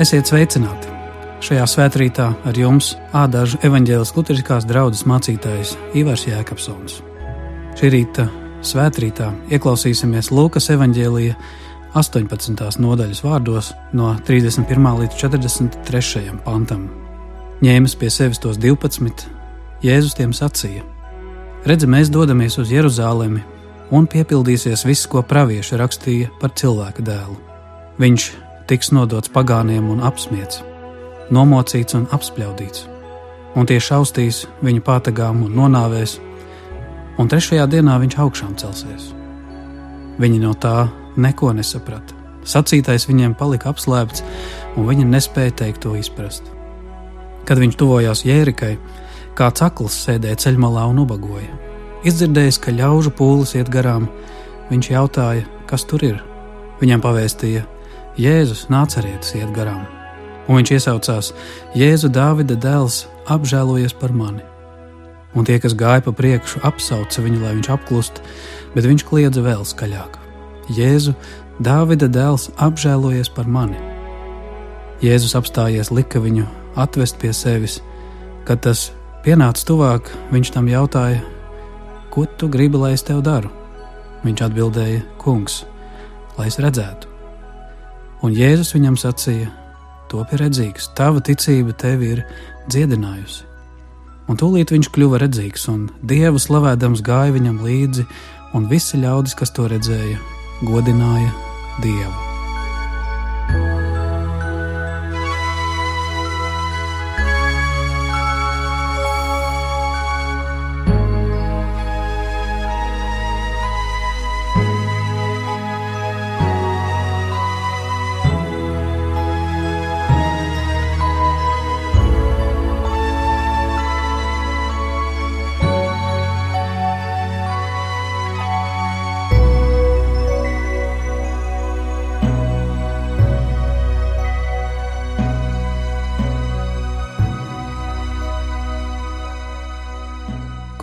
Esiet sveicināti! Šajā svētkrītā ar jums ādažu evaņģēlis Lutriskās draudzes mācītājs Ivars Jēkabsons. Šī rīta svētkrītā ieklausīsimies Lūkas evaņģēlija 18. nodaļas vārdos no 31. līdz 43. pantam. Ņēmis pie sevis tos 12, Jēzus tiem sacīja: Redzi, mēs dodamies uz Jeruzalemi, un piepildīsies viss, ko pravieši rakstīja par cilvēka dēlu. Viņš tiks nodots pagāniem un apspiesti, nomocīts un apspļaudīts, un tie šaustīs viņu pātagām un nonāvēs, un trešajā dienā viņš augšām celsies. Viņi no tā neko nesaprata. Sacītais viņiem palika apslēpts, un viņi nespēja teikt to izprast. Kad viņš tuvojās Jērikai, kāds akls sēdēja ceļmalā un ubagoja. Izdzirdējis, ka ļaužu pūlis iet garām, viņš jautāja, kas tur ir. Viņam pavēstīja, Jēzus nācerietis iet garām, un viņš iesaucās: Jēzu Dāvida dēls, apžēlojies par mani. Un tie, kas gāja pa priekšu, apsauca viņu, lai viņš apklust, bet viņš kliedza vēl skaļāk: Jēzu, Dāvida dēls, apžēlojies par mani. Jēzus apstājies, lika viņu atvest pie sevis. Kad tas pienāca tuvāk, viņš tam jautāja: Ko tu gribi, lai es tev daru? Viņš atbildēja: Kungs, lai es redzētu. Un Jēzus viņam sacīja: Topi redzīgs, tava ticība tevi ir dziedinājusi. Un tūlīt viņš kļuva redzīgs, un dievu slavēdams gāja viņam līdzi, un visi ļaudis, kas to redzēja, godināja Dievu.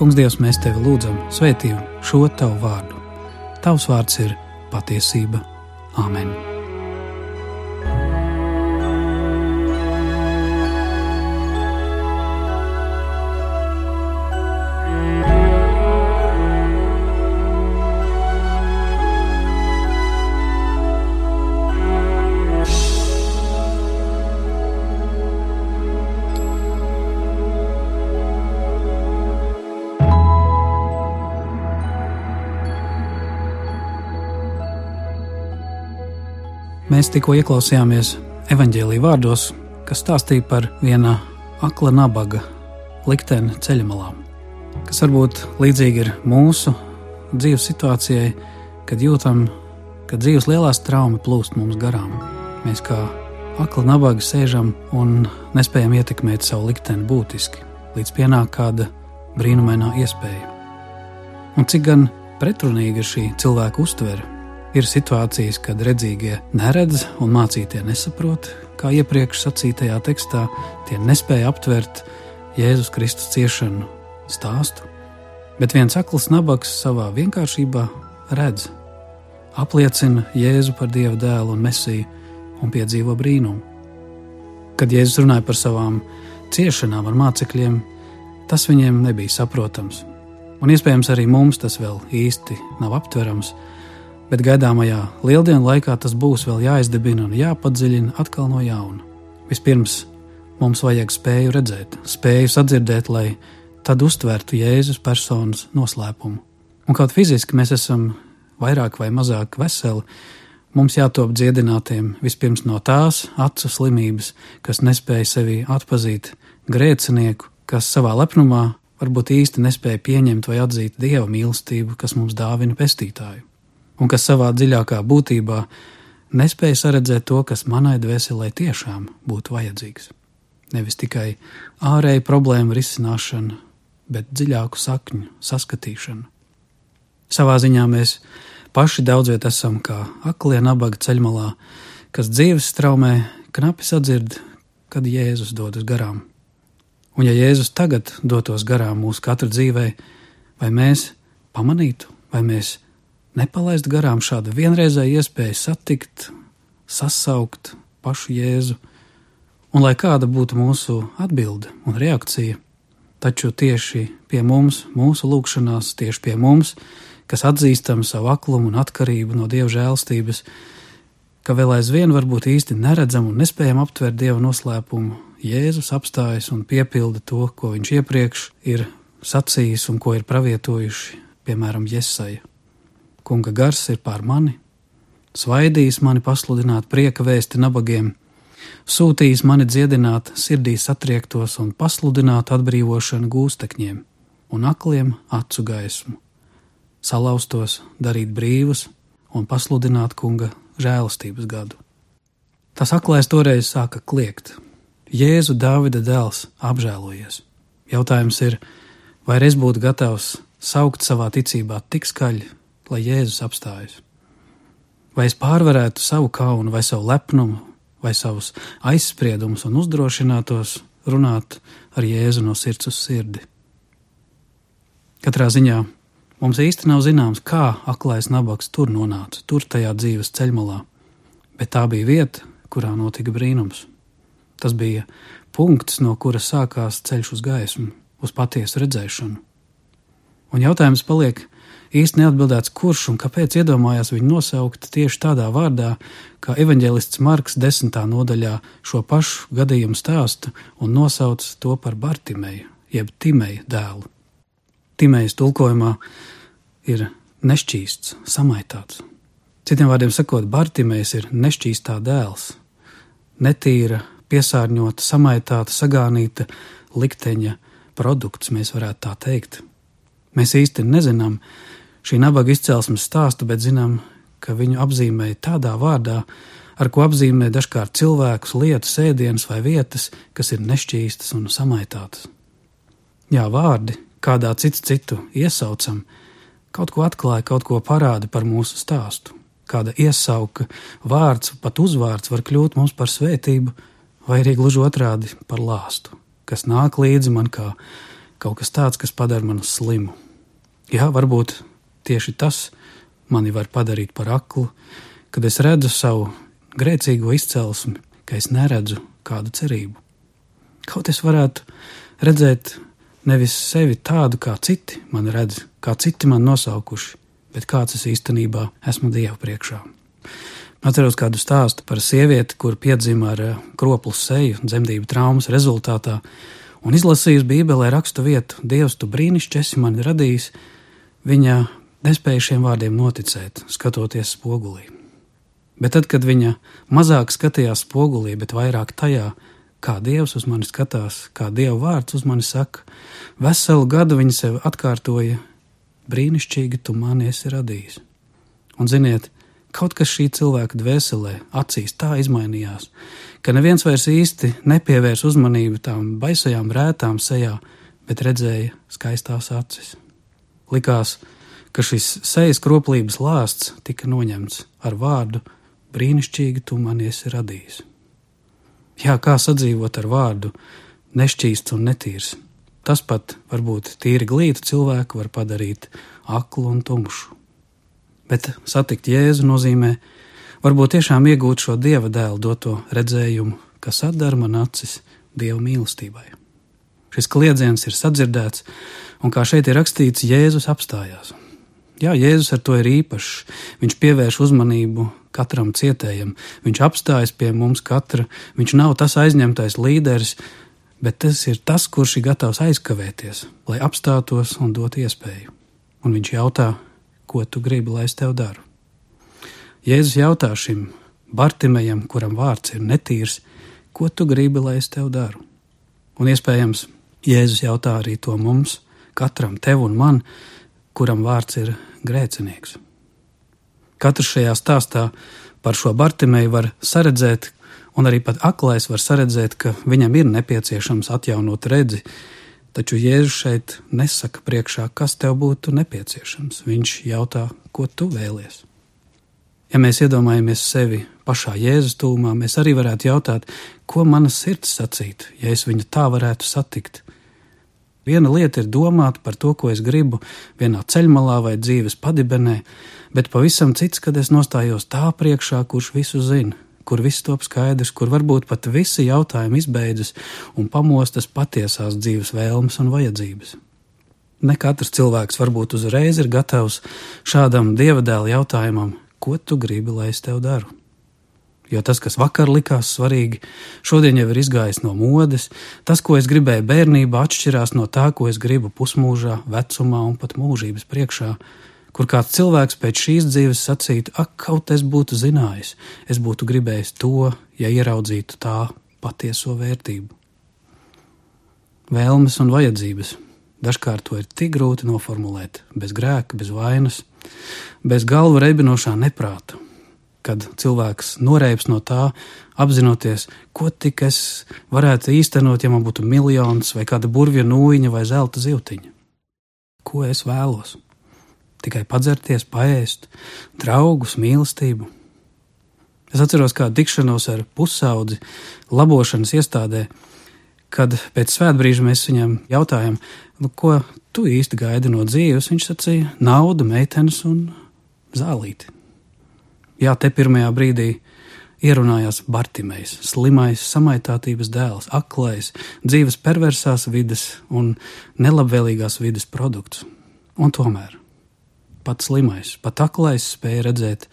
Kungs, Dievs, mēs tevi lūdzam, svētī šo tavu vārdu. Tavs vārds ir patiesība. Āmen! Mēs tikko ieklausījāmies evaņģēlīja vārdos, kas stāstīja par viena akla nabaga likteni ceļmalā, kas varbūt līdzīgi ir mūsu dzīves situācijai, kad jūtam, ka dzīves lielās traumas plūst mums garām. Mēs kā akla nabaga sēžam un nespējam ietekmēt savu likteni būtiski, līdz pienāk kāda brīnumainā iespēja. Un cik gan pretrunīga ir šī cilvēka uztvere Ir situācijas, kad redzīgie neredz un mācītie nesaprot, kā iepriekš sacītajā tekstā, tie nespēja aptvert Jēzus Kristus ciešanu stāstu, bet viens akls nabaks savā vienkāršībā redz, apliecina Jēzu par Dieva dēlu un mesiju un piedzīvo brīnumu. Kad Jēzus runāja par savām ciešanām ar mācekļiem, tas viņiem nebija saprotams, un iespējams arī mums tas vēl īsti nav aptverams bet gaidāmajā lieldienu laikā tas būs vēl jāizdibina un jāpadziļina atkal no jauna. Vispirms mums vajag spēju redzēt, spēju sadzirdēt, lai tad uztvērtu Jēzus personas noslēpumu. Un kaut fiziski mēs esam vairāk vai mazāk veseli, mums jātop dziedinātiem vispirms no tās acu slimības, kas nespēja sevi atpazīt, grēcinieku, kas savā lepnumā varbūt īsti nespēja pieņemt vai atzīt dieva mīlestību, kas mums dāvina pestītāju un kas savā dziļākā būtībā nespēja saredzēt to, kas manai dvēselē tiešām būtu vajadzīgs. Nevis tikai ārēju problēmu risināšana, bet dziļāku sakņu saskatīšana. Savā ziņā mēs paši daudz viet esam kā aklie nabaga ceļmalā, kas dzīves straumē knapi sadzird, kad Jēzus dodas garām. Un ja Jēzus tagad dotos garām mūsu katra dzīvē, vai mēs pamanītu, vai mēs nepalaist garām šādu vienreizēju iespēju satikt, sasaukt pašu Jēzu, Un lai kāda būtu mūsu atbilde un reakcija, taču tieši pie mums, mūsu lūgšanās, tieši pie mums, kas atzīstam savu aklumu un atkarību no Dieva žēlstības, ka vēl aizvien varbūt īsti neredzam un nespējam aptvert Dieva noslēpumu, Jēzus apstājas un piepilda to, ko viņš iepriekš ir sacījis un ko ir pravietojuši, piemēram, Jesaja. Kunga gars ir pār mani, svaidījis mani pasludināt prieka vēsti nabagiem, sūtījis mani dziedināt sirdī satriektos un pasludināt atbrīvošanu gūstekņiem un akliem acu gaismu, salauztos darīt brīvus un pasludināt kunga žēlastības gadu. Tas aklais toreiz sāka kliegt, Jēzu Dāvida dēls apžēlojies. Jautājums ir, vai es būtu gatavs saukt savā ticībā tik skaļi, lai Jēzus apstājas? Vai es pārvarētu savu kaunu, vai savu lepnumu, vai savus aizspriedumus un uzdrošinātos runāt ar Jēzu no sirds uz sirdi? Katrā ziņā mums īsti nav zināms, kā aklais nabaks tur nonāca, tur tajā dzīves ceļmalā, bet tā bija vieta, kurā notika brīnums. Tas bija punkts, no kura sākās ceļš uz gaismu, uz patiesu redzēšanu. Un jautājums paliek īsti neatbildēts, kurš un kāpēc iedomājās viņu nosaukt tieši tādā vārdā, kā evanģēlists Marks desmitā nodaļā šo pašu gadījumu stāsta un nosauc to par Bartimeju, jeb Timeja dēlu. Timejas tulkojumā ir nešķīsts, samaitāts. Citiem vārdiem sakot, Bartimejs ir nešķīstā dēls, netīra piesārņota, samaitāta, sagānīta likteņa produkts, mēs varētu tā teikt. Mēs īsti nezinām šī nabaga izcelsmes stāstu, bet zinām, ka viņu apzīmēja tādā vārdā, ar ko apzīmē dažkārt cilvēkus, lietas, ēdienas vai vietas, kas ir nešķīstas un samaitātas. Jā, vārdi, kādā cits citu iesaucam, kaut ko atklāja, kaut ko parāda par mūsu stāstu. Kāda iesauka, vārds, pat uzvārds var kļūt mums par svētību, vai arī gluži otrādi par lāstu, kas nāk līdzi man kā kaut kas tāds, kas padara mani slimu. Jā, varbūt tieši tas mani var padarīt par aklu, kad es redzu savu grēcīgo izcelsmi, ka es neredzu kādu cerību. Kaut es varētu redzēt nevis sevi tādu, kā citi man redz, kā citi man nosaukuši, bet kāds es īstenībā esmu Dieva priekšā. Atceros kādu stāstu par sievieti, kur piedzima ar eh, kroplu seju dzemdību traumas rezultātā, un izlasījusi Bībelē rakstu vietu: Dievs, tu brīnišķīgi esi mani radījis. Viņa nespēja šiem vārdiem noticēt, skatoties spogulī. Bet tad, kad viņa mazāk skatījās spogulī, bet vairāk tajā, kā Dievs uz mani skatās, kā Dieva vārds uz mani saka, veselu gadu viņa sev atkārtoja: Brīnišķīgi, tu mani esi radījis. Un ziniet, Kaut kas šī cilvēka dvēselē, acīs tā izmainījās, ka neviens vairs īsti nepievērs uzmanību tām baisajām rētām sejā, bet redzēja skaistās acis. Likās, ka šis sejas kroplības lāsts tika noņemts ar vārdu brīnišķīgi tu man esi radījis. Jā, kā sadzīvot ar vārdu nešķīsts un netīrs. Tas pat varbūt tīri glītu cilvēku var padarīt aklu un tumšu bet satikt Jēzu nozīmē varbūt tiešām iegūt šo dieva dēlu doto redzējumu, kas atdara man acis dieva mīlestībai. Šis kliedziens ir sadzirdēts, un kā šeit ir rakstīts, Jēzus apstājās. Jā, Jēzus ar to ir īpašs. Viņš pievērš uzmanību katram cietējam, viņš apstājas pie mums katra, viņš nav tas aizņemtais līderis, bet tas ir tas, kurš ir gatavs aizkavēties, lai apstātos un dot iespēju. Un viņš jautā, ko tu gribi, lai es tev daru? Jēzus jautā šim Bartimejam, kuram vārds ir netīrs, ko tu gribi, lai es tev daru? Un iespējams, Jēzus jautā arī to mums, katram tev un man, kuram vārds ir grēcinieks. Katrs šajā stāstā par šo Bartimeju var saredzēt, un arī pat aklais var saredzēt, ka viņam ir nepieciešams atjaunot redzi, Taču Jēzus šeit nesaka priekšā, kas tev būtu nepieciešams. Viņš jautā, ko tu vēlies. Ja mēs iedomājamies sevi pašā Jēzus tūmā, mēs arī varētu jautāt, ko mana sirds sacītu, ja es viņu tā varētu satikt. Viena lieta ir domāt par to, ko es gribu vienā ceļmalā vai dzīves padibenē, bet pavisam cits, kad es nostājos tā priekšā, kurš visu zina, kur viss top skaidrs, kur varbūt pat visi jautājumi izbeidzas un pamostas patiesās dzīves vēlmes un vajadzības. Ne katrs cilvēks varbūt uzreiz ir gatavs šādam dievadēla jautājumam, ko tu gribi, lai es tev daru. Jo tas, kas vakar likās svarīgi, šodien jau ir izgājis no modes. Tas, ko es gribēju bērnībā, atšķirās no tā, ko es gribu pusmūžā, vecumā un pat mūžības priekšā, kur kāds cilvēks pēc šīs dzīves sacītu, ak, kaut es būtu zinājis, es būtu gribējis to, ja ieraudzītu tā patieso vērtību. Vēlmes un vajadzības. Dažkārt to ir tik grūti noformulēt, bez grēka, bez vainas, bez galvu reibinošā neprāta, kad cilvēks noreips no tā, apzinoties, ko tik es varētu īstenot, ja man būtu miljons vai kāda burvja nūjiņa vai zelta zivtiņa. Ko es vēlos? tikai padzerties, paēst, draugus, mīlestību. Es atceros kādu tikšanos ar pusaudzi labošanas iestādē, kad pēc svētbrīža mēs viņam jautājām, nu, ko tu īsti gaidi no dzīves. Viņš sacīja, naudu, meitenes un zālīti. Jā, te pirmajā brīdī ierunājās Bartimējs, slimais, samaitātības dēls, aklais, dzīves perversās vidas un nelabvēlīgās vidas produkts. Un tomēr pat slimais, pat aklais spēja redzēt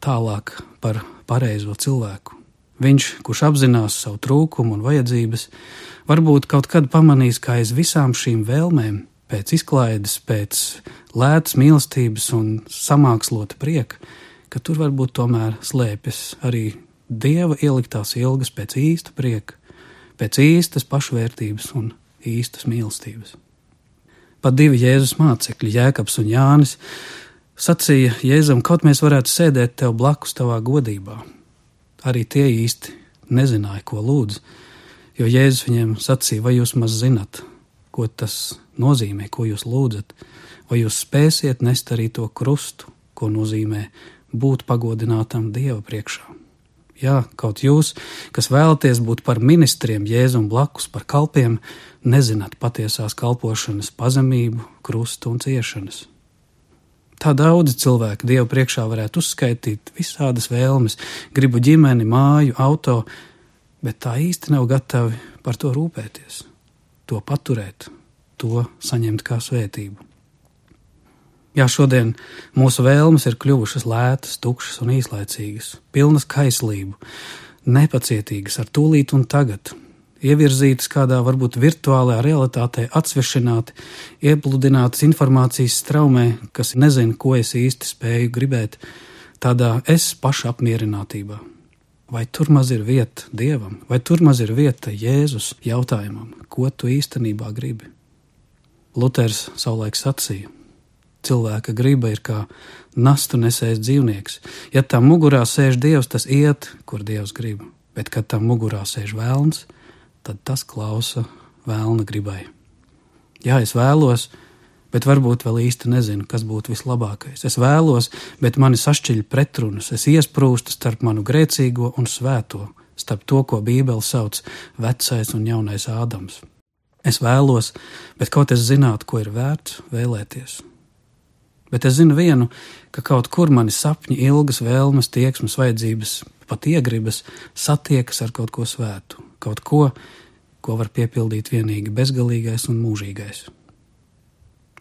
tālāk par pareizo cilvēku. Viņš, kurš apzinās savu trūkumu un vajadzības, varbūt kaut kad pamanīs, ka aiz visām šīm vēlmēm, pēc izklaides, pēc lētas mīlestības un samākslota prieka, ka tur varbūt tomēr slēpjas arī dieva ieliktās ilgas pēc īsta prieka, pēc īstas pašvērtības un īstas mīlestības. Pat divi Jēzus mācekļi, Jēkabs un Jānis, sacīja Jēzum, kaut mēs varētu sēdēt tev blakus tavā godībā. Arī tie īsti nezināja, ko lūdz, jo Jēzus viņiem sacīja, vai jūs maz zinat, ko tas nozīmē, ko jūs lūdzat, vai jūs spēsiet nest arī to krustu, ko nozīmē būt pagodinātam Dieva priekšā. Jā, kaut jūs, kas vēlaties būt par ministriem, jēzum blakus par kalpiem, nezināt patiesās kalpošanas pazemību, krustu un ciešanas. Tā daudzi cilvēki Dievu priekšā varētu uzskaitīt visādas vēlmes, gribu ģimeni, māju, auto, bet tā īsti nav gatavi par to rūpēties, to paturēt, to saņemt kā svētību. Jā, šodien mūsu vēlmes ir kļuvušas lētas, tukšas un īslaicīgas, pilnas kaislību, nepacietīgas ar tūlīt un tagad, ievirzītas kādā varbūt virtuālajā realitātē, atsvešināti, iepludinātas informācijas straumē, kas nezina, ko es īsti spēju gribēt, tādā es pašapmierinātībā. Vai tur maz ir vieta dievam, vai tur maz ir vieta Jēzus jautājumam, ko tu īstenībā gribi? Luters savulaik sacīja: Cilvēka griba ir kā nastu nesējis dzīvnieks. Ja tam mugurā sēž dievs, tas iet, kur dievs grib, bet kad tam mugurā sēž vēlns, tad tas klausa vēlna gribai. Jā, es vēlos, bet varbūt vēl īsti nezinu, kas būtu vislabākais. Es vēlos, bet mani sašķiļ pretrunas, es iesprūstu starp manu grēcīgo un svēto, starp to, ko Bībele sauc vecais un jaunais Ādams. Es vēlos, bet kaut es zinātu, ko ir vērts vēlēties. Bet es zinu vienu, ka kaut kur mani sapņi, ilgas vēlmes, tieksmes, vajadzības, pat iegribas satiekas ar kaut ko svētu, kaut ko, ko var piepildīt vienīgi bezgalīgais un mūžīgais.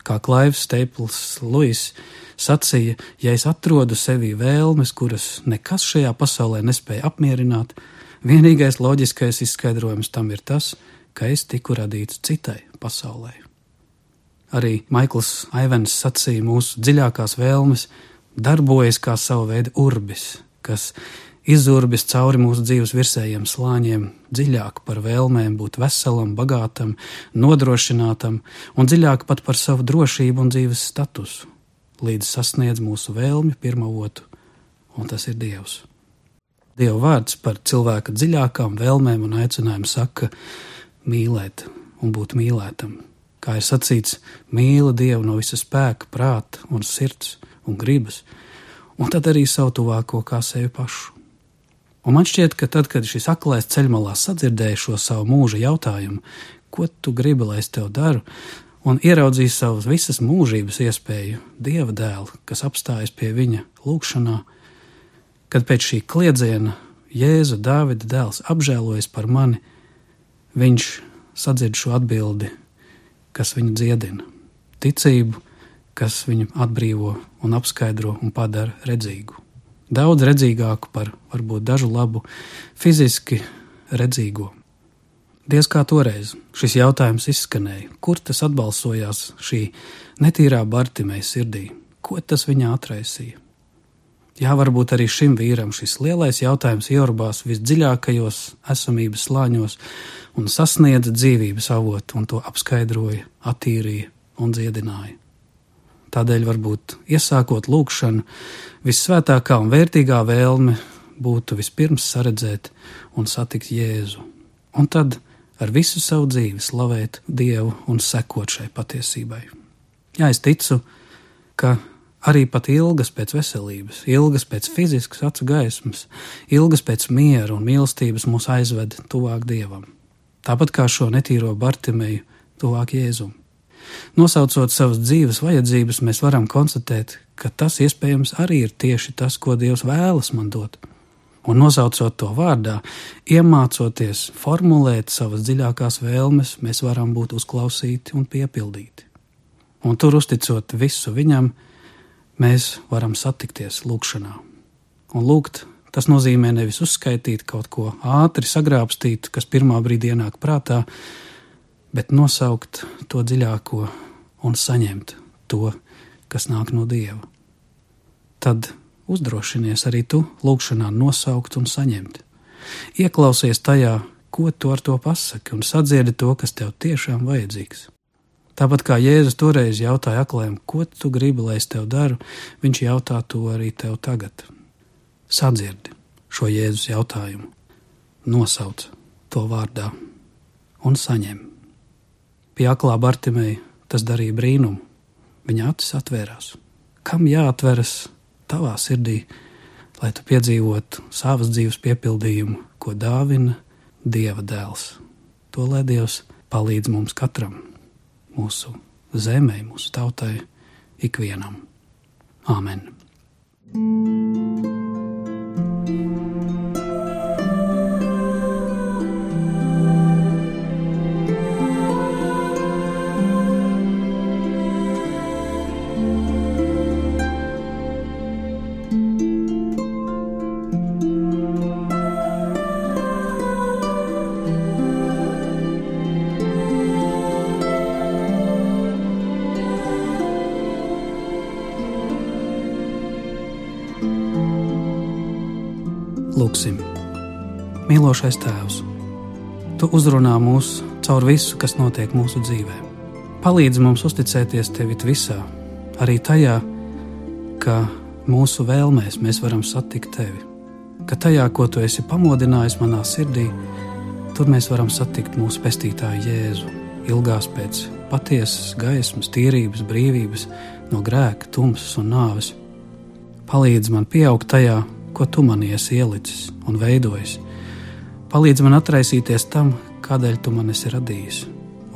Kā Klaivs Staples Luis sacīja, ja es atrodu sevī vēlmes, kuras nekas šajā pasaulē nespēja apmierināt, vienīgais loģiskais izskaidrojums tam ir tas, ka es tiku radīts citai pasaulē. Arī Maikls Aivens sacīja, mūsu dziļākās vēlmes darbojas kā sava veida urbis, kas izurbis cauri mūsu dzīves virsējiem slāņiem, dziļāk par vēlmēm būt veselam, bagātam, nodrošinātam un dziļāk pat par savu drošību un dzīves statusu, līdz sasniedz mūsu vēlmi pirmo otru, un tas ir Dievs. Dieva vārds par cilvēka dziļākām vēlmēm un aicinājumu saka mīlēt un būt mīlētam kā ir sacīts, mīli Dievu no visa spēka, prāta un sirds un gribas, un tad arī savu tuvāko kā sevi pašu. Un man šķiet, ka tad, kad šis aklais ceļmalā sadzirdēja šo savu mūža jautājumu, ko tu gribi, lai es tev daru, un ieraudzīja savas visas mūžības iespēju, dieva dēlu, kas apstājas pie viņa lūgšanā, kad pēc šī kliedziena Jēzu, Dāvida dēls, apžēlojas par mani, viņš sadzird šo atbildi, kas viņu dziedina, ticību, kas viņu atbrīvo un apskaidro un padara redzīgu. Daudz redzīgāku par varbūt dažu labu fiziski redzīgo. Diez kā toreiz šis jautājums izskanēja, kur tas atbalsojās šī netīrā Bartimēja sirdī, ko tas viņā atraisīja. Jā, varbūt arī šim vīram šis lielais jautājums ieorbās visdziļākajos esamības slāņos un sasniedza dzīvības avotu un to apskaidroja, attīrīja un dziedināja. Tādēļ varbūt iesākot lūkšanu, vissvētākā un vērtīgā vēlme būtu vispirms saredzēt un satikt Jēzu, un tad ar visu savu dzīvi slavēt Dievu un sekot šai patiesībai. Jā, es ticu, ka arī pat ilgas pēc veselības, ilgas pēc fiziskas acu gaismas, ilgas pēc miera un mīlestības mūs aizved tuvāk dievam. Tāpat kā šo netīro Bartimēju, tuvāk Jēzum. Nosaucot savas dzīves vajadzības, mēs varam konstatēt, ka tas iespējams arī ir tieši tas, ko Dievs vēlas man dot. Un nosaucot to vārdā, iemācoties formulēt savas dziļākās vēlmes, mēs varam būt uzklausīti un piepildīti. Un tur uzticot visu viņam, mēs varam satikties lūgšanā. Un lūgt, tas nozīmē nevis uzskaitīt kaut ko ātri sagrābstīt, kas pirmā brīdī ienāk prātā, bet nosaukt to dziļāko un saņemt to, kas nāk no Dieva. Tad uzdrošinies arī tu lūgšanā nosaukt un saņemt. Ieklausies tajā, ko tu ar to pasaki, un sadziedi to, kas tev tiešām vajadzīgs. Tāpat kā Jēzus toreiz jautāja aklēm, ko tu gribi, lai es tev daru, viņš jautā to arī tev tagad. Sadzirdi šo Jēzus jautājumu, nosauc to vārdā un saņem. Pie aklā Bartimēja tas darīja brīnumu. Viņa acis atvērās. Kam jāatveras tavā sirdī, lai tu piedzīvotu savas dzīves piepildījumu, ko dāvina Dieva dēls? To lai Dievs palīdz mums katram mūsu zemē, mūsu tautai, ikvienam. Āmen! Lūksim, mīlošais Tēvs, Tu uzrunā mūs caur visu, kas notiek mūsu dzīvē. Palīdzi mums uzticēties Tev visā, arī tajā, ka mūsu vēlmēs mēs varam satikt Tevi, ka tajā, ko Tu esi pamodinājis manā sirdī, tur mēs varam satikt mūsu pestītāju Jēzu, ilgās pēc patiesas gaismas, tīrības, brīvības, no grēka, tumsas un nāves. Palīdzi man pieaugt tajā, ko tu man esi ielicis un veidojis. Palīdz man atraisīties tam, kādēļ tu man esi radījis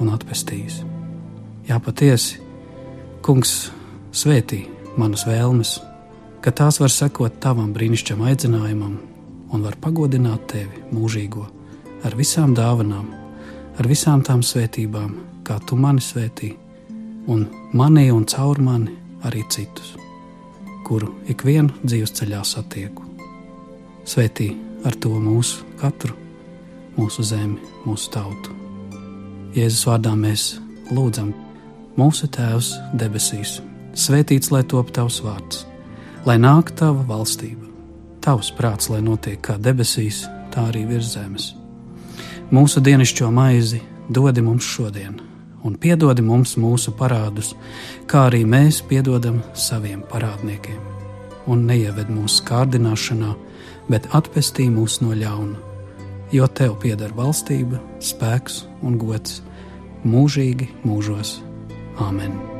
un atpestījis. Jā, patiesi, Kungs, svētī manas vēlmes, ka tās var sekot tavam brīnišķam aicinājumam un var pagodināt tevi mūžīgo ar visām dāvanām, ar visām tām svētībām, kā tu mani svētī, un manī un caur mani arī citus, kuru ikvienu dzīves ceļā satieku. Svētī ar to mūsu katru, mūsu zemi, mūsu tautu. Jēzus vārdā mēs lūdzam, mūsu Tēvs debesīs, svētīts lai top tavs vārds, lai nāk tava valstība, tavs prāts, lai notiek kā debesīs, tā arī virs zemes. Mūsu dienascho maizi dodi mums šodien, un piedodi mums mūsu parādus, kā arī mēs piedodam saviem parādniekiem, un neieved mūsu kārdināšanā bet atpestī mūs no ļauna. Jo tev pieder valstība, spēks un gods mūžīgi mūžos. Āmen!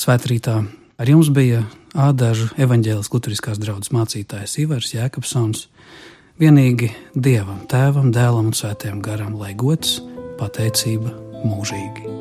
Svētrītā ar jums bija Ādažu evaņģēlis Lutheriskās draudzes mācītājs Ivars Jēkabsons. Vienīgi Dievam, Tēvam, Dēlam un Svētajam garam, lai gods, pateicība mūžīgi.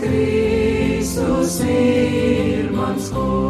Jēzus Kristus ir.